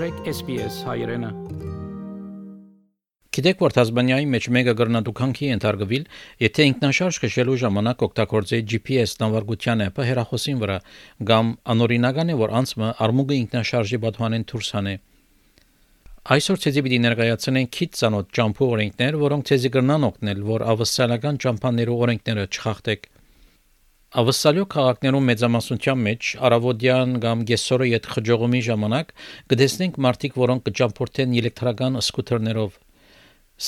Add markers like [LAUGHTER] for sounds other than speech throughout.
մտրեք SPS հայրենը Գիտեք որ Թազմանիայի մեջ մեգա գրնադուքանքի ընթարգվել, եթե ինքնաշարժ քշելու ժամանակ օգտագործի GPS նավարգության appը հեռախոսին վրա, կամ անօրինական է որ անցումը արմուգը ինքնաշարժի բաթուանեն դուրս հանե։ Այսօր ցեզի պիտի ներկայացնեն քիչ ցանոթ ջամփու օրենքներ, որոնք ցեզի կրնան օգնել, որ ավսալական ջամփաներու օրենքները չխախտեք։ Ավսալյո քաղաքներում մեծամասնության մեջ արավոդյան կամ գեսորը յետ խջողումի ժամանակ կդեսնենք մարդիկ, որոնք կճամփորդեն էլեկտրական սկուտերներով։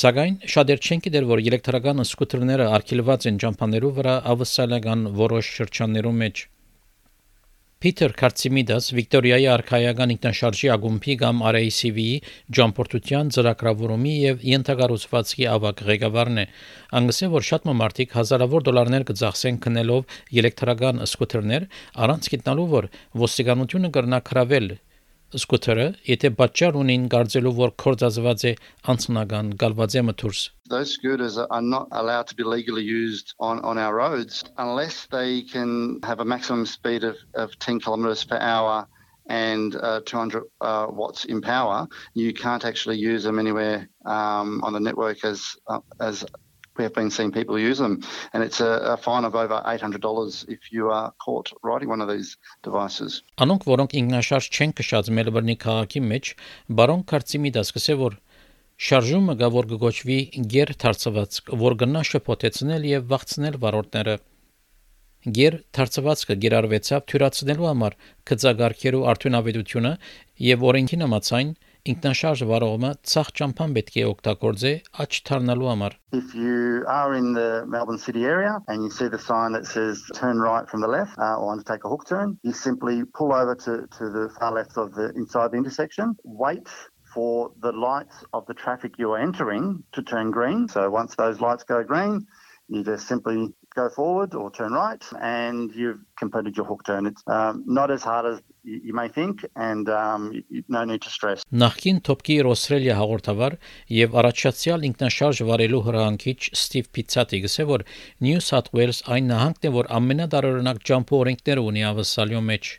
Սակայն շատեր չեն գիտեր, որ էլեկտրական սկուտերները արգելված են ջամփաներու վրա ավսալական որոշ շրջաններում մեջ։ Peter Kartsimidas Վիկտորիայի արխայական ինքնաշարժի ագումբի կամ RACV-ի ջամփորդության ծրագրավորումի եւ յենթագարուցվածքի ավակ ղեկավարն է։ Անգսե որ շատ մարդիկ հազարավոր դոլարներ կձախսեն քնելով էլեկտրական սկուտերներ առանց գտնալու որ ոստիկանությունը կրնա քրավել սկուտերը, եթե պատճառ ունին գարձելու որ կորցածված է անցնական գալվածեմը դուրս Those scooters are not allowed to be legally used on, on our roads unless they can have a maximum speed of, of 10 kilometres per hour and uh, 200 uh, watts in power. You can't actually use them anywhere um, on the network as uh, as we have been seeing people use them, and it's a, a fine of over $800 if you are caught riding one of these devices. Անոնք, որոնք ինքնաշարժ չեն քշած Մելբուրնի քաղաքի մեջ, բարոն Կարծիմի դասկսե որ շարժումը գա որ կգոչվի գեր դարձված, որ գնա շփոթեցնել եւ վախցնել վարորդները։ Գեր դարձվածքը գերարվեցավ թյուրացնելու համար քծագարքերու արդյունավետությունը եւ օրենքին համաձայն ինքնաշարժ վարողը ցախ ճամփան պետք է օգտագործե աճ թարնալու համար If you are in the Melbourne city area and you see the sign that says turn right from the left uh, or want to take a hook turn, you simply pull over to, to the far left of the inside the intersection, wait for the lights of the traffic you are entering to turn green. So once those lights go green, you just simply go forward or turn right and you've completed your hook turn. It's um, not as hard as you may think and um, no need to stress. Նախքին Gear Australia հաղորդավար եւ առաջացյալ ինքնաշարժ վարելու հրանքիչ Ստիվ Պիցատի գսե որ New South Wales այն նահանգն է որ ամենադարօրինակ ջամփ օրենքները ունի ավսալյո մեջ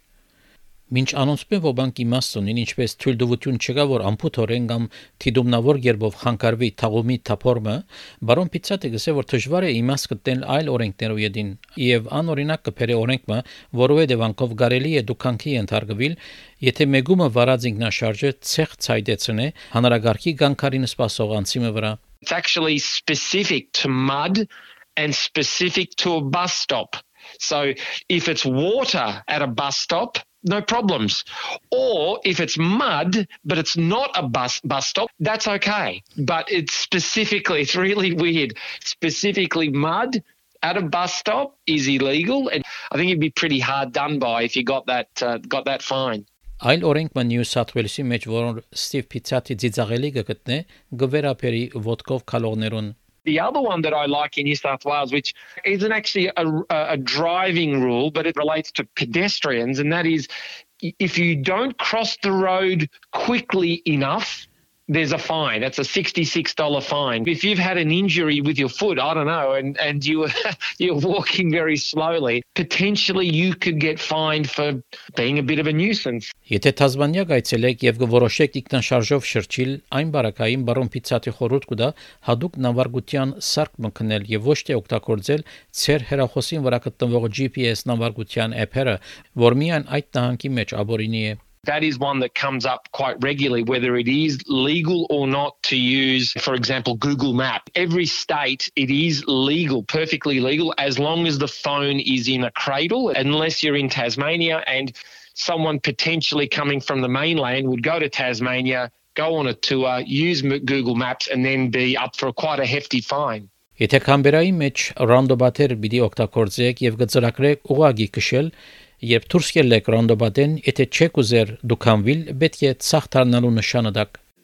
Մինչ անոնցմե ոբանք իմաստ ունին, ինչպես թույլտվություն չկա, որ ամփոփորեն կամ թիդումնավոր երբով խանգարվի թաղումի թափորմը, բարոն Պիցատը գսե որ դժվար է իմաստ գտնել այլ օրենքներով յետին, եւ անօրինակ կփերի օրենքը, որովհետեւ անկով գարելի է դուքանքի ընթարգվել, եթե մեգումը վարած ինքնաշարժը ցեղ ցայտեցնե հանրագարքի գանքարին սպասող անցիմը վրա It's actually specific to mud and specific to a bus stop. So if it's water at a bus stop, no problems. Or if it's mud, but it's not a bus bus stop, that's okay. But it's specifically, it's really weird. Specifically, mud at a bus stop is illegal, and I think you'd be pretty hard done by if you got that uh, got that fine. Այլ օրենքը Նյու Սաթ Ուելսի մեջ, որոնց Ստիվ Պիցատի ծիծաղելի կգտնե, գվերապերի ոդկով քալողներուն The other one that I like in New South Wales, which isn't actually a, a driving rule, but it relates to pedestrians, and that is if you don't cross the road quickly enough, there's a fine. That's a $66 fine. If you've had an injury with your foot, I don't know, and, and you, [LAUGHS] you're walking very slowly, potentially you could get fined for being a bit of a nuisance. Եթե Թազմանիա գայցելեք եւ գորոշեք ինքնաշարժով շրջիլ, այն բարակային բարոն Պիցատի խորհուրդ կուտա հadoop նավարգության սարք մկնել եւ ոչ թե օգտագործել ցեր հերախոսին վրա գտնվող GPS նավարգության app-ը, որ միայն այդ տահանքի մեջ աբորինի է that is one that comes up quite regularly, whether it is legal or not to use, for example, Google Map. Every state, it is legal, perfectly legal, as long as the phone is in a cradle, unless you're in Tasmania and someone potentially coming from the mainland would go to Tasmania, go on a tour, use Google Maps, and then be up for quite a hefty fine. Եթե կամբերայի մեջ ռանդոմատեր պիտի օգտագործեք եւ գծրակրեք ուղագի քշել,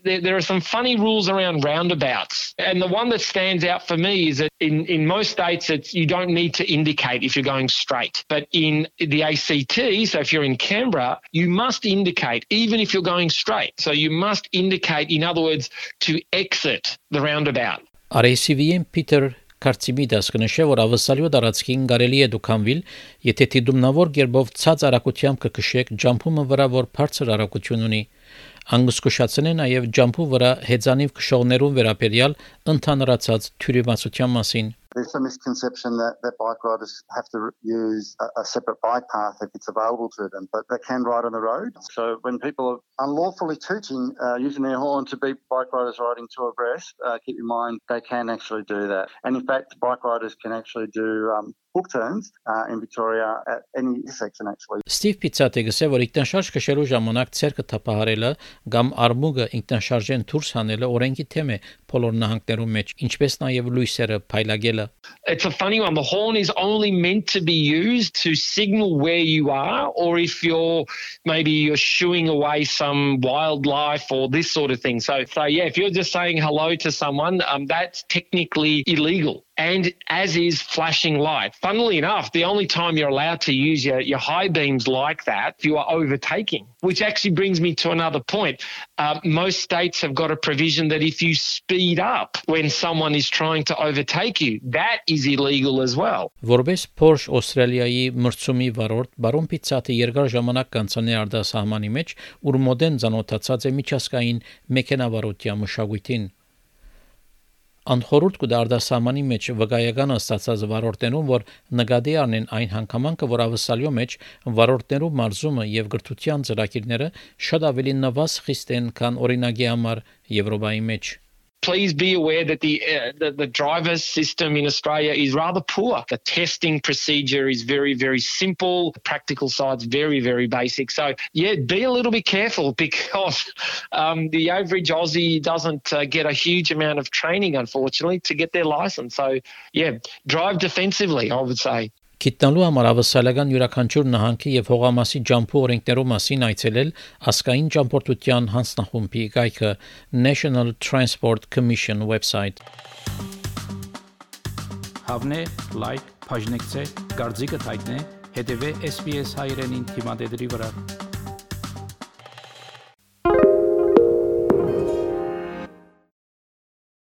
there, are some funny rules around roundabouts. And the one that stands out for me is that in, in most states, it's, you don't need to indicate if you're going straight. But in the ACT, so if you're in Canberra, you must indicate even if you're going straight. So you must indicate, in other words, to exit the roundabout. RACVM Peter Կարծիմիդաս կնշե, որ ավսալյո դարածքին կարելի է դուքանվիլ, եթե դիտումնավոր գերբով ցած արագությամբ կքշեք ջամփումը վրա, որ բարձր արագություն ունի։ Անգսկուշացնե նաև ջամփու վրա հեծանիվ քշողներուն վերաբերյալ ընդհանրացած թյուրիմացության մասին There's a misconception that, that bike riders have to use a, a, separate bike path if it's available to them, but they can ride on the road. So when people are unlawfully tooting, uh, using their horn to beat bike riders riding two abreast, uh, keep in mind they can actually do that. And in fact, bike riders can actually do um, hook turns uh, in Victoria at any intersection actually. Steve Pizzate գսե որ ինքնաշարժ քշելու ժամանակ ցերկը թափահարելը կամ արմուգը ինքնաշարժեն դուրս հանելը օրենքի թեմ է բոլոր նահանգներում մեջ, ինչպես նաև լույսերը փայլագելը։ It's a funny one. The horn is only meant to be used to signal where you are or if you're maybe you're shooing away some wildlife or this sort of thing. So so yeah, if you're just saying hello to someone, um, that's technically illegal and as is flashing light. Funnily enough, the only time you're allowed to use your, your high beams like that, you are overtaking, which actually brings me to another point. Uh, most states have got a provision that if you speed up when someone is trying to overtake you, that is illegal as well. Որպես Porsche Australia-ի մրցումի վարորդ Բարոն Պիցատը երկար ժամանակ կանցանի արտասահմանի մեջ, ուր մոդեն ցանոթացած է միջազգային մեքենավարության մշակույթին անխորուրդ կդարդասամանի մեջ վկայական ստացած վարորդներուն, որ նկատի առնեն այն հանգամանքը, որ ավսալյո մեջ վարորդներու մարզումը եւ գրթության ծրագիրները շատ ավելի նվազ խիստ են, քան օրինագի համար Եվրոպայի մեջ please be aware that the, uh, the, the driver's system in Australia is rather poor. The testing procedure is very very simple. The practical side's very very basic. So yeah, be a little bit careful [LAUGHS] because um, the average Aussie doesn't uh, get a huge amount of training, unfortunately, to get their license. So yeah, drive defensively. I would say. Գիտնալու համար ավսալական յուրաքանչյուր նահանգի եւ հողամասի ջամփու օրենքներով մասին այցելել ասկային ճամփորդության հանձնախումբի գայքը National Transport Commission website. Հավնե լայք, բաժնեկցե, դարձիկը թայտնե, հետեւե SPS հայրենին թիմադեդի վրա